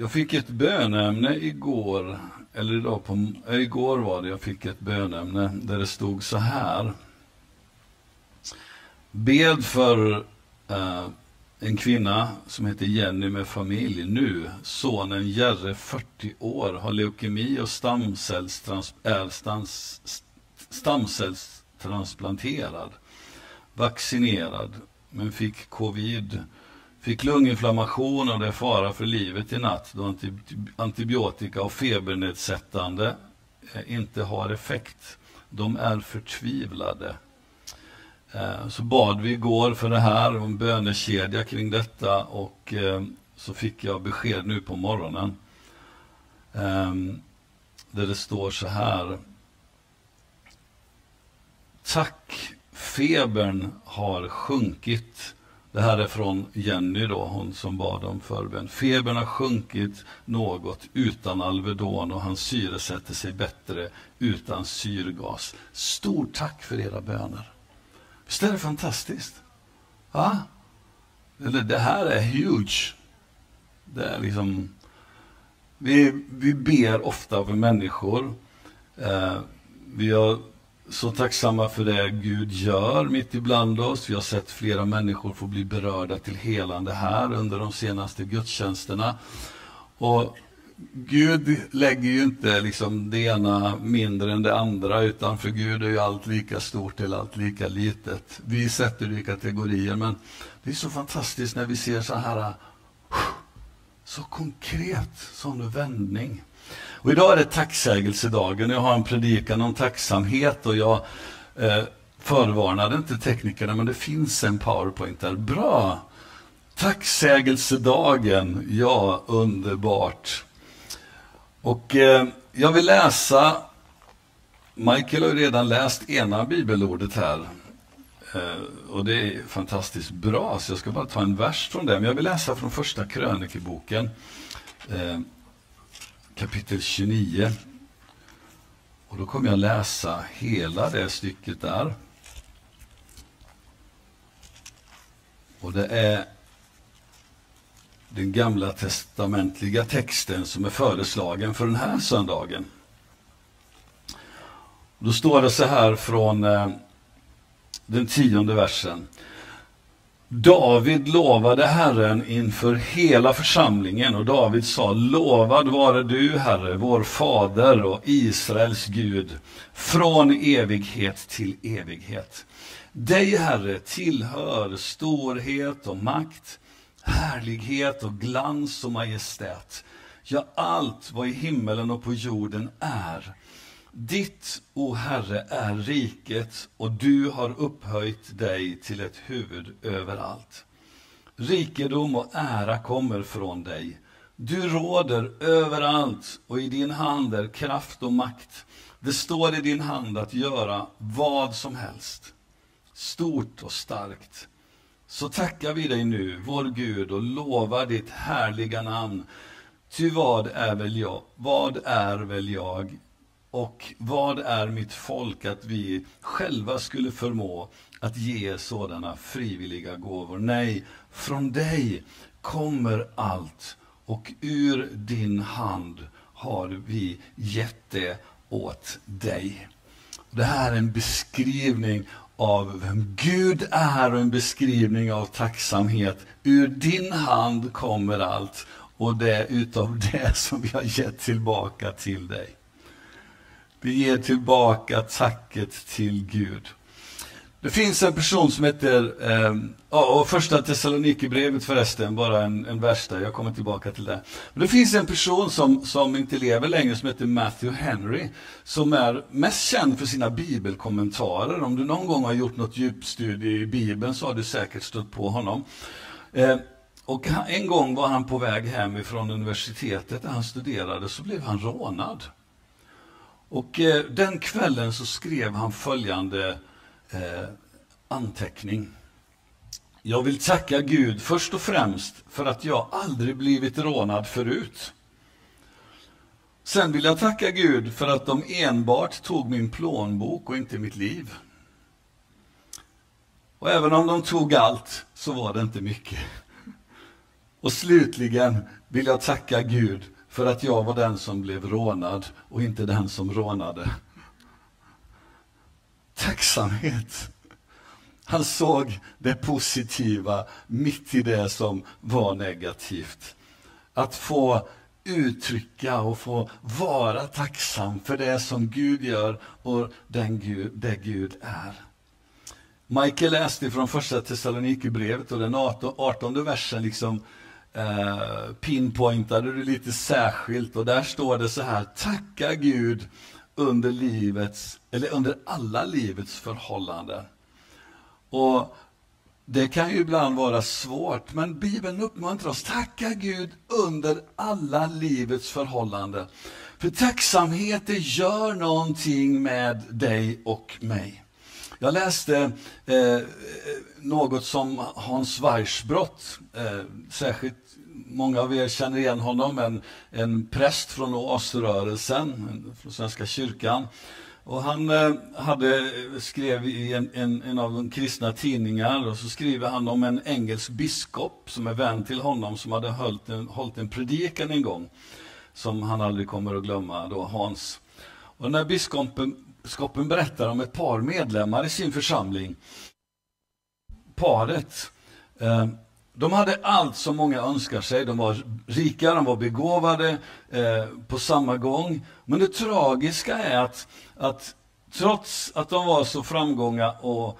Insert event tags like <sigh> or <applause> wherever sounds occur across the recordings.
Jag fick ett bönämne igår, eller idag på, äh, igår var det jag fick ett bönämne där det stod så här. Bed för eh, en kvinna som heter Jenny med familj nu. Sonen Jerre, 40 år, har leukemi och stamcellstrans, är stans, stamcellstransplanterad. Vaccinerad, men fick covid Fick lunginflammation och det är fara för livet i natt då antibiotika och febernedsättande eh, inte har effekt. De är förtvivlade. Eh, så bad vi igår för det här, och en bönekedja kring detta och eh, så fick jag besked nu på morgonen. Ehm, där det står så här. Tack, febern har sjunkit det här är från Jenny då, hon som bad om förbön. Febern har sjunkit något utan Alvedon och han syresätter sig bättre utan syrgas. Stort tack för era böner. Visst är det fantastiskt? Va? Det här är huge. Det är liksom... Vi, vi ber ofta för människor. Eh, vi har så tacksamma för det Gud gör mitt ibland oss. Vi har sett flera människor få bli berörda till helande här under de senaste gudstjänsterna. Och Gud lägger ju inte liksom det ena mindre än det andra, utan för Gud är ju allt lika stort eller allt lika litet. Vi sätter det i kategorier, men det är så fantastiskt när vi ser så här så konkret, sån vändning. Och idag är det tacksägelsedagen. Jag har en predikan om tacksamhet och jag eh, förvarnade inte teknikerna, men det finns en powerpoint där. Bra! Tacksägelsedagen, ja, underbart. Och eh, jag vill läsa, Michael har ju redan läst ena bibelordet här. Eh, och det är fantastiskt bra, så jag ska bara ta en vers från det. Men jag vill läsa från första krönikeboken. Eh, Kapitel 29. Och då kommer jag läsa hela det stycket där. Och det är den gamla testamentliga texten som är föreslagen för den här söndagen. Då står det så här från eh, den tionde versen. David lovade Herren inför hela församlingen och David sa Lovad vare du, Herre, vår fader och Israels Gud, från evighet till evighet. Dig, Herre, tillhör storhet och makt, härlighet och glans och majestät. Ja, allt vad i himmelen och på jorden är. Ditt, o Herre, är riket och du har upphöjt dig till ett huvud överallt. Rikedom och ära kommer från dig. Du råder överallt och i din hand är kraft och makt. Det står i din hand att göra vad som helst, stort och starkt. Så tackar vi dig nu, vår Gud, och lovar ditt härliga namn. Ty vad är väl jag? Vad är väl jag? Och vad är mitt folk att vi själva skulle förmå att ge sådana frivilliga gåvor? Nej, från dig kommer allt och ur din hand har vi gett det åt dig. Det här är en beskrivning av vem Gud är och en beskrivning av tacksamhet. Ur din hand kommer allt och det är utav det som vi har gett tillbaka till dig. Vi ger tillbaka tacket till Gud. Det finns en person som heter, eh, och första Thessalonikerbrevet förresten, bara en, en vers där, jag kommer tillbaka till det. Men det finns en person som, som inte lever längre som heter Matthew Henry, som är mest känd för sina bibelkommentarer. Om du någon gång har gjort något djupstudie i Bibeln så har du säkert stött på honom. Eh, och en gång var han på väg hem ifrån universitetet där han studerade, så blev han rånad. Och eh, den kvällen så skrev han följande eh, anteckning. Jag vill tacka Gud först och främst för att jag aldrig blivit rånad förut. Sen vill jag tacka Gud för att de enbart tog min plånbok och inte mitt liv. Och även om de tog allt så var det inte mycket. Och slutligen vill jag tacka Gud för att jag var den som blev rånad och inte den som rånade. Tacksamhet. Han såg det positiva mitt i det som var negativt. Att få uttrycka och få vara tacksam för det som Gud gör och den Gud, det Gud är. Michael läste från första Thessalonikerbrevet och den 18, versen liksom eh, pinpointade du lite särskilt och där står det så här, tacka Gud under livets, eller under alla livets förhållanden. Och det kan ju ibland vara svårt, men Bibeln uppmuntrar oss, tacka Gud under alla livets förhållanden. För tacksamhet, det gör någonting med dig och mig. Jag läste eh, något som Hans Weissbrott, eh, särskilt många av er känner igen honom, en, en präst från Oasrörelsen, från Svenska kyrkan. Och han eh, hade, skrev i en, en, en, av de kristna tidningar, och så skriver han om en engelsk biskop som är vän till honom, som hade hållit en, hållit en predikan en gång, som han aldrig kommer att glömma, då Hans. Och den här biskopen, biskopen berättar om ett par medlemmar i sin församling. Paret eh, de hade allt som många önskar sig. De var rika, de var begåvade eh, på samma gång. Men det tragiska är att, att trots att de var så framgånga och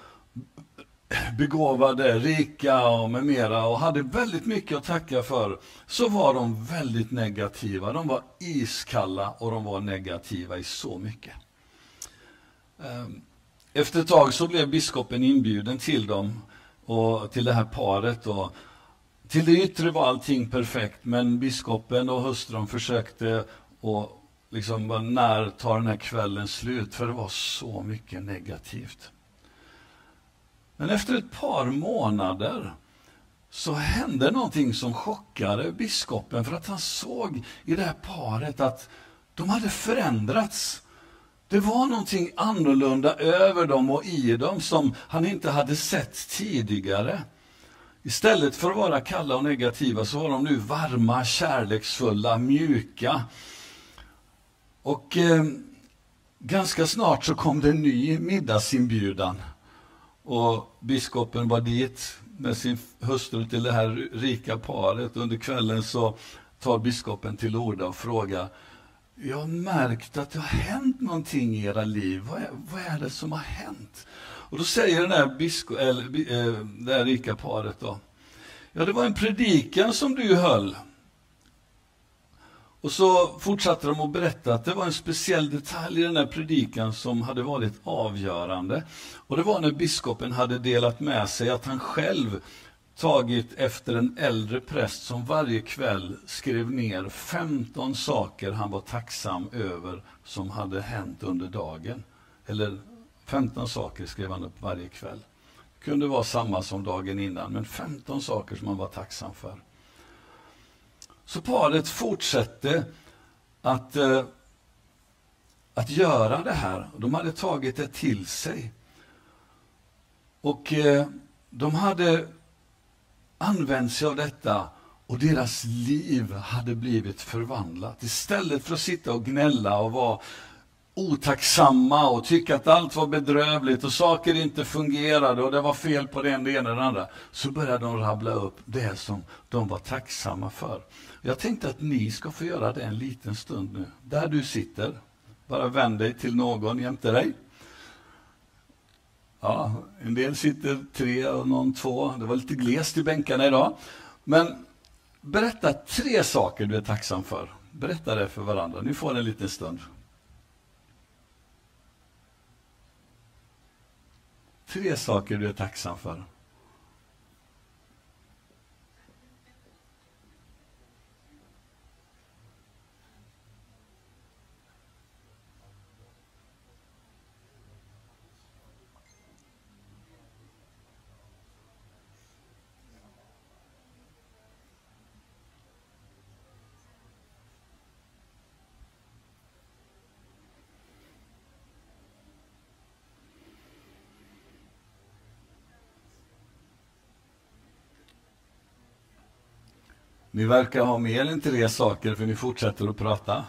begåvade, rika och med mera och hade väldigt mycket att tacka för, så var de väldigt negativa. De var iskalla och de var negativa i så mycket. Ehm, efter ett tag så blev biskopen inbjuden till dem och till det här paret. Och till det yttre var allting perfekt, men biskopen och hustrun försökte och liksom, när tar den här kvällen slut? För det var så mycket negativt. Men efter ett par månader så hände någonting som chockade biskopen, för att han såg i det här paret att de hade förändrats. Det var någonting annorlunda över dem och i dem som han inte hade sett tidigare. Istället för att vara kalla och negativa så var de nu varma, kärleksfulla, mjuka. Och eh, ganska snart så kom det en ny middagsinbjudan. Och biskopen var dit med sin hustru till det här rika paret. Under kvällen så tar biskopen till orda och frågar jag har märkt att det har hänt någonting i era liv. Vad är, vad är det som har hänt? Och då säger den här bisko, eller, äh, det här rika paret då. Ja, det var en predikan som du höll. Och så fortsatte de att berätta att det var en speciell detalj i den här predikan som hade varit avgörande. Och det var när biskopen hade delat med sig att han själv tagit efter en äldre präst som varje kväll skrev ner 15 saker han var tacksam över som hade hänt under dagen. Eller 15 saker skrev han upp varje kväll. Det kunde vara samma som dagen innan, men 15 saker som han var tacksam för. Så paret fortsatte att, eh, att göra det här. De hade tagit det till sig. Och eh, de hade använt sig av detta och deras liv hade blivit förvandlat. Istället för att sitta och gnälla och vara otacksamma och tycka att allt var bedrövligt och saker inte fungerade och det var fel på det ena och det andra, så började de rabbla upp det som de var tacksamma för. Jag tänkte att ni ska få göra det en liten stund nu, där du sitter. Bara vänd dig till någon jämte dig. Ja, en del sitter tre och någon två. Det var lite glest i bänkarna idag. Men berätta tre saker du är tacksam för. Berätta det för varandra. Ni får en liten stund. Tre saker du är tacksam för. Ni verkar ha mer än tre saker för ni fortsätter att prata.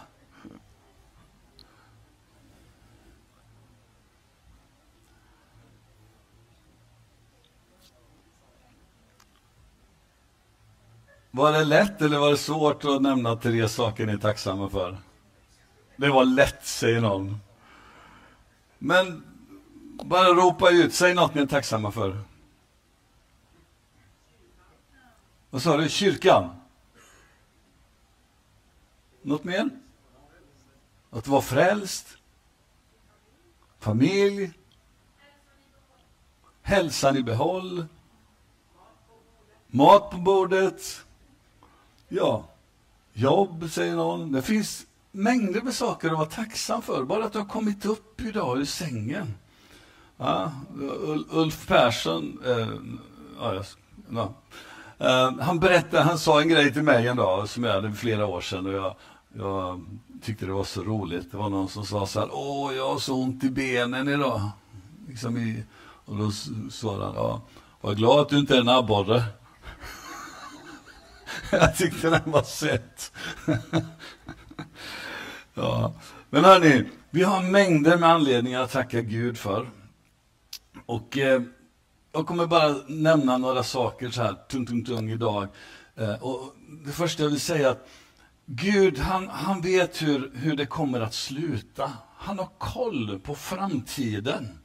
Var det lätt eller var det svårt att nämna tre saker ni är tacksamma för? Det var lätt, säger någon. Men bara ropa ut, säg något ni är tacksamma för. Vad sa du? Kyrkan? Något mer? Att vara frälst? Familj? Hälsan i behåll? Mat på bordet? Ja, jobb, säger någon. Det finns mängder med saker att vara tacksam för. Bara att du har kommit upp idag ur sängen. Ja, Ulf Persson, eh, ja, ja. Eh, han berättade, han sa en grej till mig en dag som jag hade för flera år sedan och jag, jag tyckte det var så roligt. Det var någon som sa så här, åh jag har så ont i benen idag. Liksom i, och då svarade han, ja, var glad att du inte är en abborre. <laughs> jag tyckte den var söt. <laughs> ja. Men hörni, vi har mängder med anledningar att tacka Gud för. Och eh, jag kommer bara nämna några saker så här, tung, tung, tung idag. Eh, och det första jag vill säga är att Gud, han, han vet hur, hur det kommer att sluta. Han har koll på framtiden.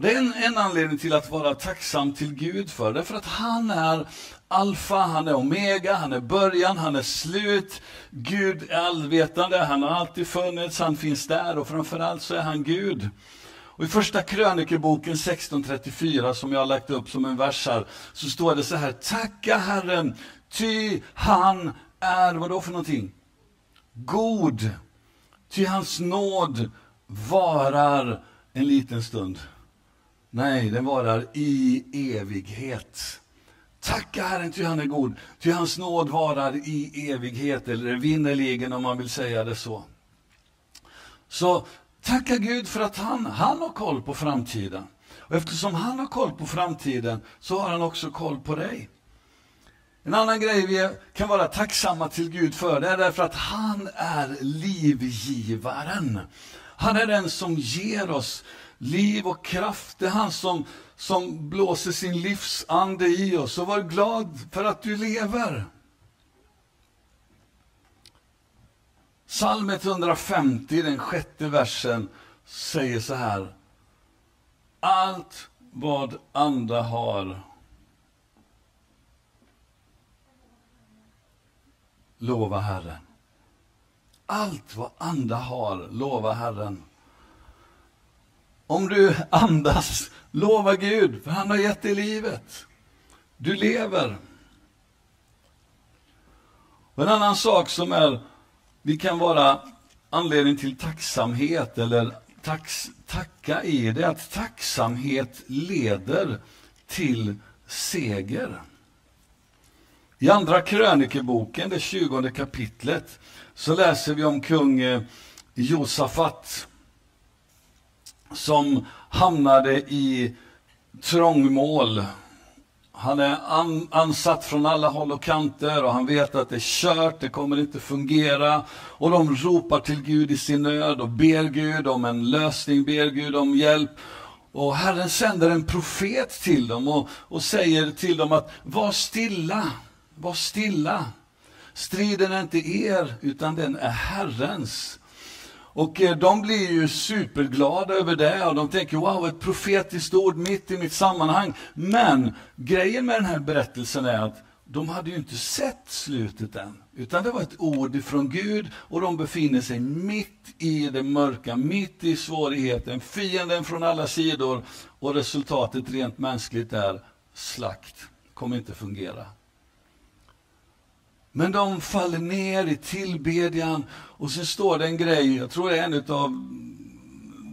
Och det är en, en anledning till att vara tacksam till Gud för, därför att han är alfa, han är omega, han är början, han är slut. Gud är allvetande, han har alltid funnits, han finns där och framförallt så är han Gud. Och I första krönikeboken 1634, som jag har lagt upp som en vers här, så står det så här, tacka Herren, ty han är, vad då för någonting? God, ty hans nåd varar en liten stund. Nej, den varar i evighet. Tacka Herren, ty han är god, ty hans nåd varar i evighet, eller vinnerligen om man vill säga det så. Så Tacka Gud för att han, han har koll på framtiden. Och eftersom han har koll på framtiden så har han också koll på dig. En annan grej vi kan vara tacksamma till Gud för, det är därför att han är livgivaren. Han är den som ger oss liv och kraft. Det är han som, som blåser sin livsande i oss. Och var glad för att du lever. Psalm 150, den sjätte versen, säger så här. Allt vad andra har lova Herren. Allt vad anda har, lova Herren. Om du andas, lova Gud, för han har gett dig livet. Du lever. Och en annan sak som är vi kan vara anledning till tacksamhet eller tax, tacka i det är att tacksamhet leder till seger. I Andra krönikeboken, det 20 kapitlet, så läser vi om kung eh, Josafat som hamnade i trångmål han är an, ansatt från alla håll och kanter och han vet att det är kört, det kommer inte fungera. Och de ropar till Gud i sin nöd och ber Gud om en lösning, ber Gud om hjälp. Och Herren sänder en profet till dem och, och säger till dem att var stilla, var stilla. Striden är inte er, utan den är Herrens. Och eh, de blir ju superglada över det och de tänker wow, ett profetiskt ord mitt i mitt sammanhang. Men grejen med den här berättelsen är att de hade ju inte sett slutet än. Utan det var ett ord ifrån Gud och de befinner sig mitt i det mörka, mitt i svårigheten, fienden från alla sidor och resultatet rent mänskligt är slakt. kommer inte fungera. Men de faller ner i tillbedjan och så står det en grej, jag tror det är en av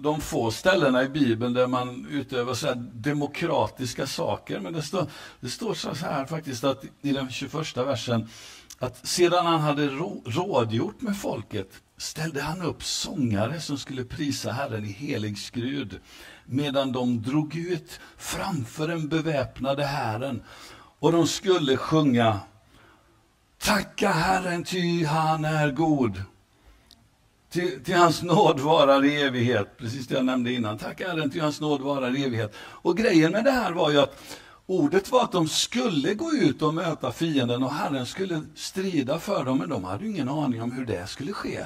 de få ställena i Bibeln där man utövar så demokratiska saker. Men det står, det står så här faktiskt att i den 21 versen att sedan han hade rådgjort med folket ställde han upp sångare som skulle prisa Herren i helig skrud medan de drog ut framför den beväpnade hären och de skulle sjunga Tacka Herren, ty han är god. Till, till, hans nåd varar i evighet. Precis det jag nämnde innan. Tacka Herren, till hans nåd varar i evighet. Och grejen med det här var ju att ordet var att de skulle gå ut och möta fienden och Herren skulle strida för dem, men de hade ju ingen aning om hur det skulle ske.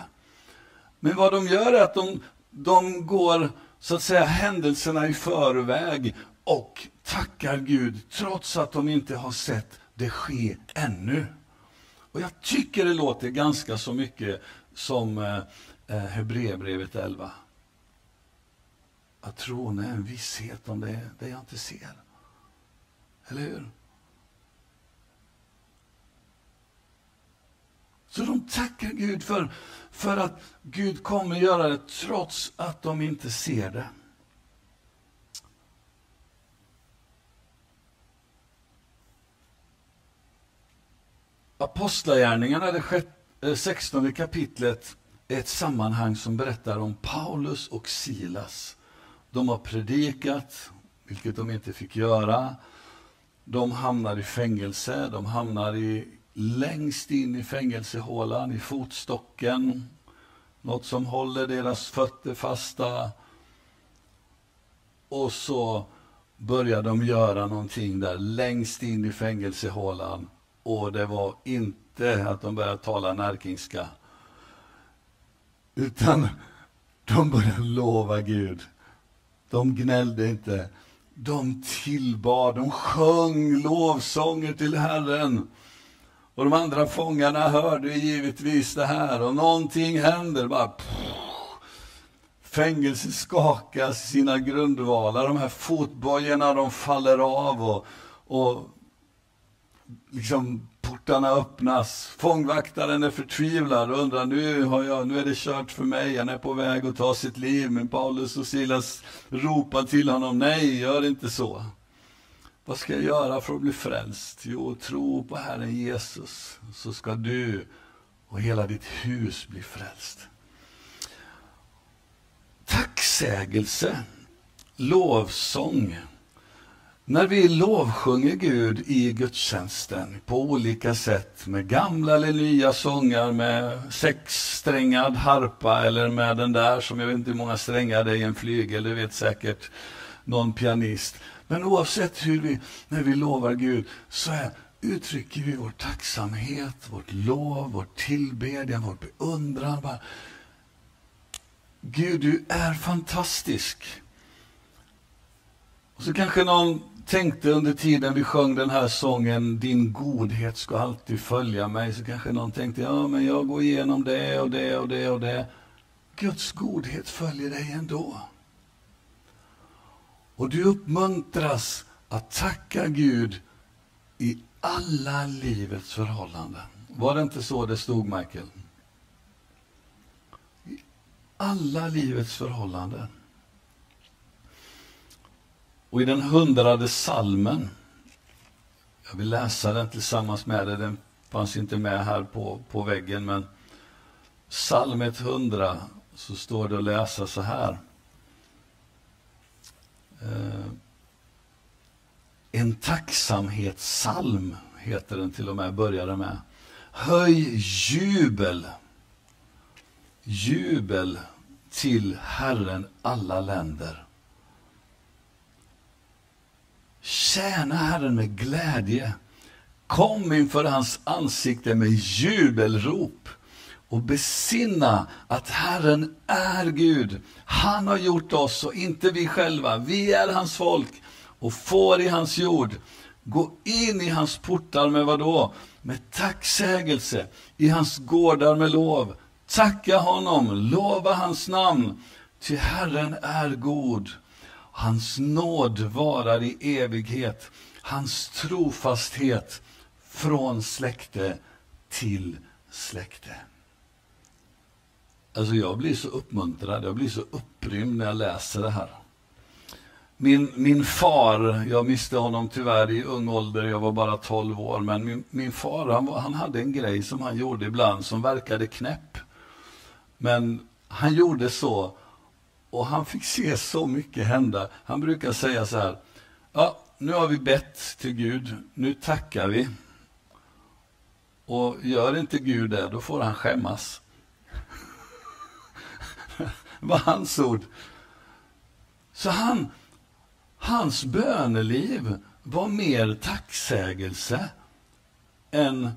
Men vad de gör är att de, de går så att säga händelserna i förväg och tackar Gud trots att de inte har sett det ske ännu. Och jag tycker det låter ganska så mycket som eh, eh Hebreerbrevet 11. Att tron är en visshet om det, det jag inte ser. Eller hur? Så de tackar Gud för, för att Gud kommer göra det trots att de inte ser det. Apostlagärningarna, det 16 eh, kapitlet, är ett sammanhang som berättar om Paulus och Silas. De har predikat, vilket de inte fick göra. De hamnar i fängelse, de hamnar i, längst in i fängelsehålan, i fotstocken. Något som håller deras fötter fasta. Och så börjar de göra någonting där längst in i fängelsehålan. Och det var inte att de började tala närkingska. Utan de började lova Gud. De gnällde inte. De tillbad, de sjöng lovsånger till Herren. Och de andra fångarna hörde givetvis det här och någonting händer. Bara, Fängelset skakas i sina grundvalar, de här fotbojorna de faller av och, och liksom portarna öppnas. Fångvaktaren är förtvivlad och undrar nu, har jag, nu är det kört för mig, han är på väg att ta sitt liv. Men Paulus och Silas ropar till honom, nej, gör inte så. Vad ska jag göra för att bli frälst? Jo, tro på Herren Jesus, så ska du och hela ditt hus bli frälst. Tacksägelse, lovsång, när vi lovsjunger Gud i gudstjänsten på olika sätt med gamla eller nya sånger med sexsträngad harpa eller med den där som jag vet inte hur många strängar det är i en flygel, det vet säkert någon pianist. Men oavsett hur vi, när vi lovar Gud, så är, uttrycker vi vår tacksamhet, vårt lov, vår tillbedjan, vår beundran. Bara, Gud, du är fantastisk. Och så kanske någon tänkte under tiden vi sjöng den här sången Din godhet ska alltid följa mig, så kanske någon tänkte, ja men jag går igenom det och det och det och det. Guds godhet följer dig ändå. Och du uppmuntras att tacka Gud i alla livets förhållanden. Var det inte så det stod, Michael? I alla livets förhållanden. Och i den hundrade salmen, jag vill läsa den tillsammans med dig, den fanns inte med här på, på väggen, men psalm 100 så står det att läsa så här. Eh, en tacksamhetssalm heter den till och med, började med. Höj jubel, jubel till Herren alla länder. Tjäna Herren med glädje. Kom inför hans ansikte med jubelrop och besinna att Herren är Gud. Han har gjort oss och inte vi själva. Vi är hans folk och får i hans jord. Gå in i hans portar med vad då? Med tacksägelse, i hans gårdar med lov. Tacka honom, lova hans namn, ty Herren är god. Hans nåd varar i evighet, hans trofasthet från släkte till släkte. Alltså jag blir så uppmuntrad, jag blir så upprymd när jag läser det här. Min, min far, jag miste honom tyvärr i ung ålder, jag var bara 12 år, men min, min far han, han hade en grej som han gjorde ibland som verkade knäpp. Men han gjorde så och han fick se så mycket hända. Han brukar säga så här, ja, nu har vi bett till Gud, nu tackar vi. Och gör inte Gud det, då får han skämmas. det <laughs> var hans ord. Så han, hans böneliv var mer tacksägelse än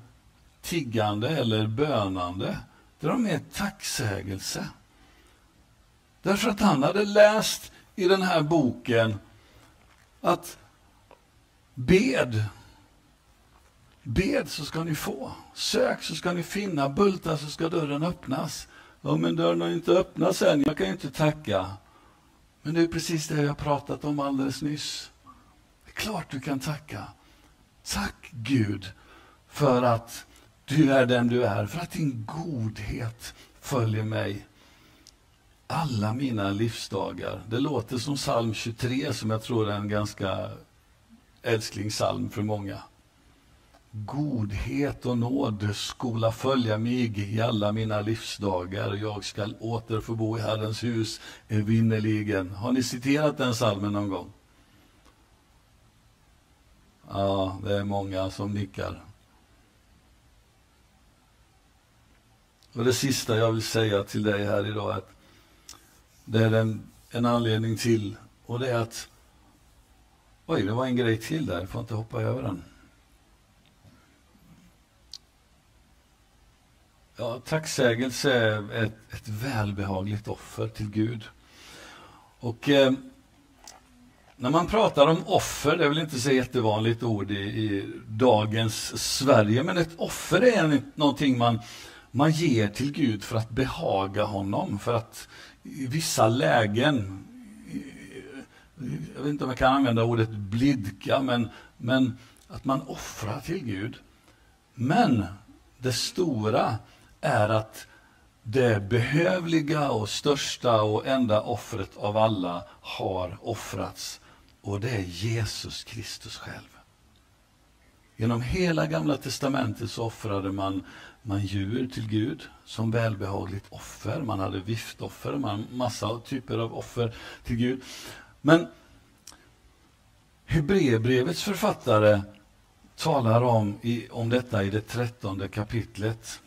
tiggande eller bönande. Det var mer tacksägelse. Därför att han hade läst i den här boken att bed, bed så ska ni få, sök så ska ni finna, bulta så ska dörren öppnas. Ja, men dörren har inte öppnats än, jag kan ju inte tacka. Men det är precis det jag pratat om alldeles nyss. Det är klart du kan tacka. Tack Gud för att du är den du är, för att din godhet följer mig alla mina livsdagar. Det låter som psalm 23 som jag tror är en ganska älsklingssalm för många. Godhet och nåd skola följa mig i alla mina livsdagar. Jag skall åter få bo i Herrens hus evinnerligen. Har ni citerat den salmen någon gång? Ja, det är många som nickar. Och det sista jag vill säga till dig här idag är att det är en, en anledning till och det är att Oj, det var en grej till där, jag får inte hoppa över den. Ja, tacksägelse är ett, ett välbehagligt offer till Gud. Och eh, när man pratar om offer, det är väl inte så jättevanligt ord i, i dagens Sverige, men ett offer är någonting man, man ger till Gud för att behaga honom, för att i vissa lägen, jag vet inte om jag kan använda ordet blidka, men, men att man offrar till Gud. Men det stora är att det behövliga och största och enda offret av alla har offrats. Och det är Jesus Kristus själv. Genom hela Gamla Testamentet så offrade man, man djur till Gud som välbehagligt offer. Man hade viftoffer, man massa typer av offer till Gud. Men Hebreerbrevets författare talar om, i, om detta i det trettonde kapitlet.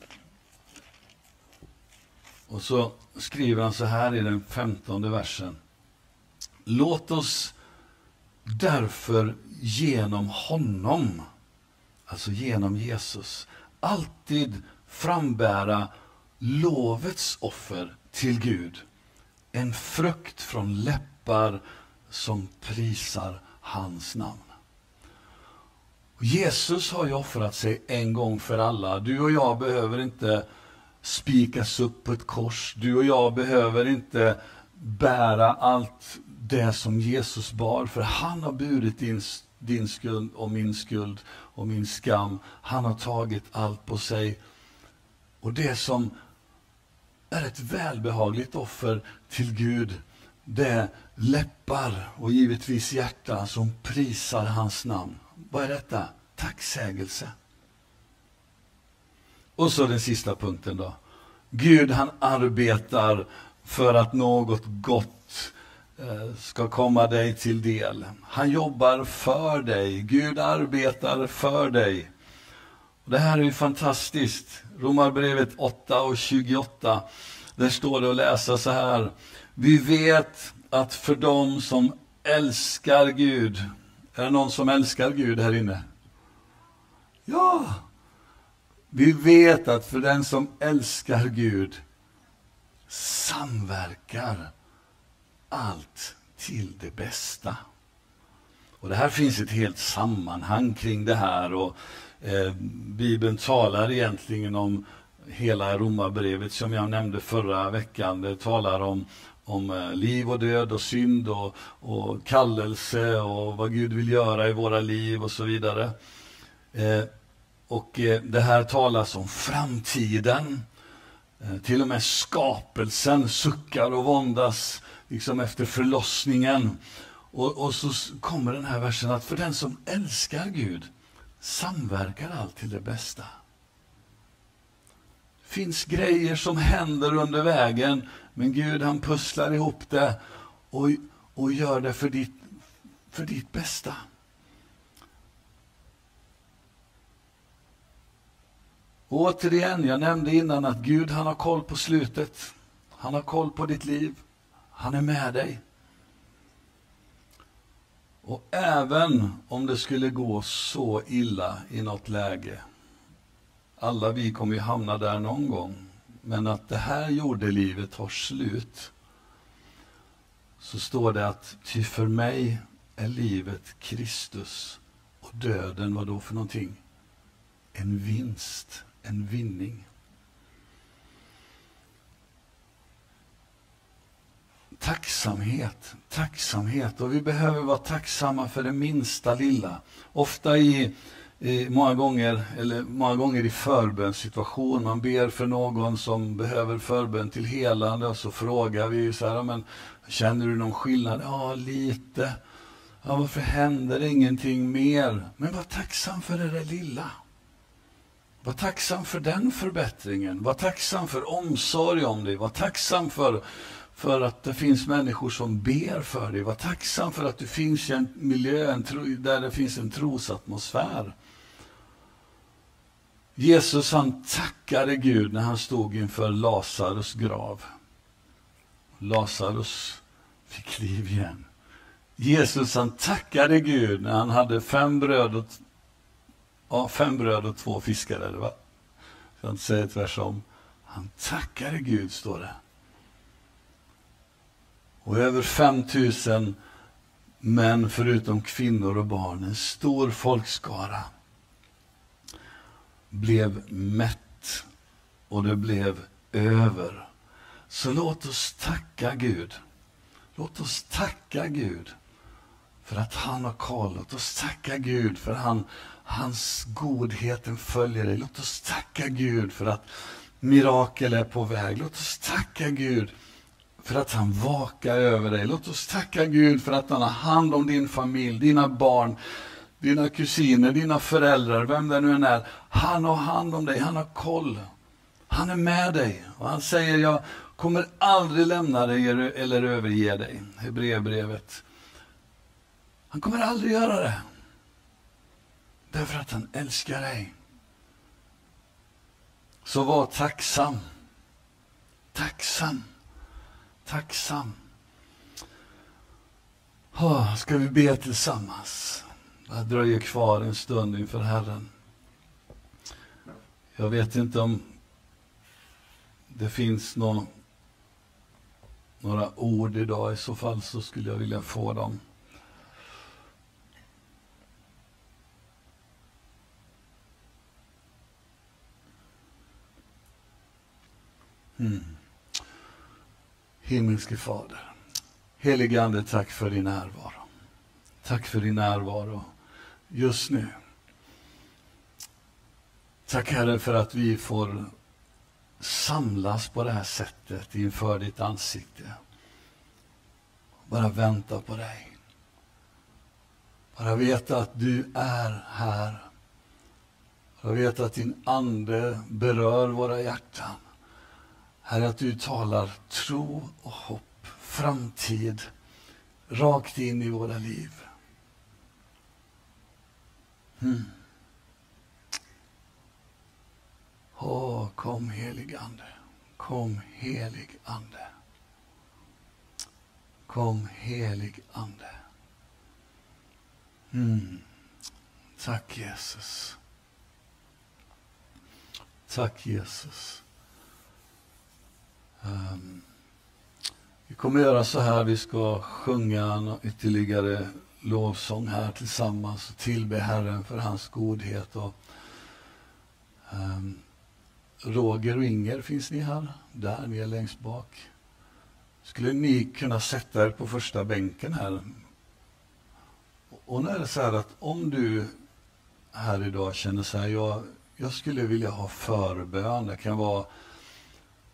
Och så skriver han så här i den femtonde versen. Låt oss därför genom honom, alltså genom Jesus, alltid frambära lovets offer till Gud. En frukt från läppar som prisar hans namn. Jesus har ju offrat sig en gång för alla. Du och jag behöver inte spikas upp på ett kors. Du och jag behöver inte bära allt det som Jesus bar, för han har burit din, din skuld och min skuld och min skam. Han har tagit allt på sig. Och det som är ett välbehagligt offer till Gud, det är läppar och givetvis hjärta som prisar hans namn. Vad är detta? Tacksägelse. Och så den sista punkten då. Gud han arbetar för att något gott Eh, ska komma dig till del. Han jobbar för dig. Gud arbetar för dig. Och det här är ju fantastiskt. Romarbrevet 8 och 28. Där står det att läsa så här. Vi vet att för dem som älskar Gud, är det någon som älskar Gud här inne? Ja! Vi vet att för den som älskar Gud samverkar allt till det bästa. Och Det här finns ett helt sammanhang kring det här. och eh, Bibeln talar egentligen om hela romabrevet som jag nämnde förra veckan. Det talar om, om eh, liv och död och synd och, och kallelse och vad Gud vill göra i våra liv och så vidare. Eh, och eh, det här talas om framtiden. Eh, till och med skapelsen suckar och våndas liksom efter förlossningen. Och, och så kommer den här versen att för den som älskar Gud samverkar allt till det bästa. Det finns grejer som händer under vägen, men Gud han pusslar ihop det och, och gör det för ditt, för ditt bästa. Återigen, jag nämnde innan att Gud han har koll på slutet. Han har koll på ditt liv. Han är med dig. Och även om det skulle gå så illa i något läge, alla vi kommer ju hamna där någon gång, men att det här jordelivet har slut, så står det att ty för mig är livet Kristus och döden, vad då för någonting? En vinst, en vinning. Tacksamhet, tacksamhet. Och vi behöver vara tacksamma för det minsta lilla. Ofta i, i många gånger, eller många gånger i förbönssituation, man ber för någon som behöver förbön till helande och så frågar vi så här, men känner du någon skillnad? Ja, lite. Ja, varför händer ingenting mer? Men var tacksam för det där lilla. Var tacksam för den förbättringen. Var tacksam för omsorg om dig. Var tacksam för för att det finns människor som ber för dig. Var tacksam för att du finns i en miljö en tro, där det finns en trosatmosfär. Jesus han tackade Gud när han stod inför Lazarus grav. Lazarus fick liv igen. Jesus han tackade Gud när han hade fem bröd och, ja, fem bröd och två fiskar. Eller va? Jag ska inte säga tvärtom. Han tackade Gud, står det. Och över 5000 män, förutom kvinnor och barn, en stor folkskara, blev mätt och det blev över. Så låt oss tacka Gud. Låt oss tacka Gud för att han har koll. Låt oss tacka Gud för han, hans godheten följer dig. Låt oss tacka Gud för att mirakel är på väg. Låt oss tacka Gud för att han vakar över dig. Låt oss tacka Gud för att han har hand om din familj, dina barn, dina kusiner, dina föräldrar, vem det nu än är. Han har hand om dig, han har koll. Han är med dig och han säger jag kommer aldrig lämna dig eller överge dig. Hebreerbrevet. Han kommer aldrig göra det. Därför att han älskar dig. Så var tacksam. Tacksam tacksam. Oh, ska vi be tillsammans? Jag dröjer kvar en stund inför Herren. Jag vet inte om det finns någon, några ord idag. I så fall så skulle jag vilja få dem. Hmm. Himmelske Fader, helige Ande, tack för din närvaro. Tack för din närvaro just nu. Tack Herre för att vi får samlas på det här sättet inför ditt ansikte. Bara vänta på dig. Bara veta att du är här. Bara veta att din Ande berör våra hjärtan. Herre, att du talar tro och hopp, framtid, rakt in i våra liv. Mm. Åh, kom helig Ande. Kom helig Ande. Kom helig Ande. Mm. Tack Jesus. Tack Jesus. Um, vi kommer göra så här, vi ska sjunga ytterligare lovsång här tillsammans och tillbe Herren för hans godhet. Och, um, Roger och Inger, finns ni här? Där, ni är längst bak. Skulle ni kunna sätta er på första bänken här? Och nu är det så här att om du här idag känner så här, jag, jag skulle vilja ha förbön. Det kan vara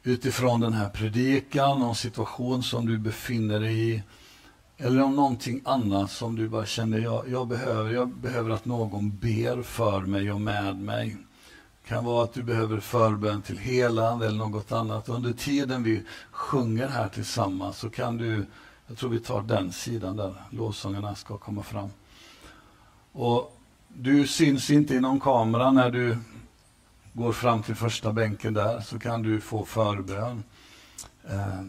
utifrån den här predikan, någon situation som du befinner dig i. Eller om någonting annat som du bara känner, jag, jag, behöver, jag behöver att någon ber för mig och med mig. Det kan vara att du behöver förbön till helande eller något annat. Under tiden vi sjunger här tillsammans så kan du, jag tror vi tar den sidan där lovsångarna ska komma fram. Och du syns inte i någon kamera när du går fram till första bänken där så kan du få förbön eh,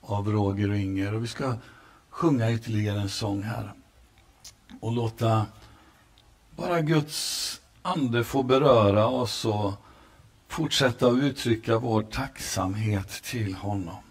av Roger och Inger. Och vi ska sjunga ytterligare en sång här och låta bara Guds ande få beröra oss och fortsätta att uttrycka vår tacksamhet till honom.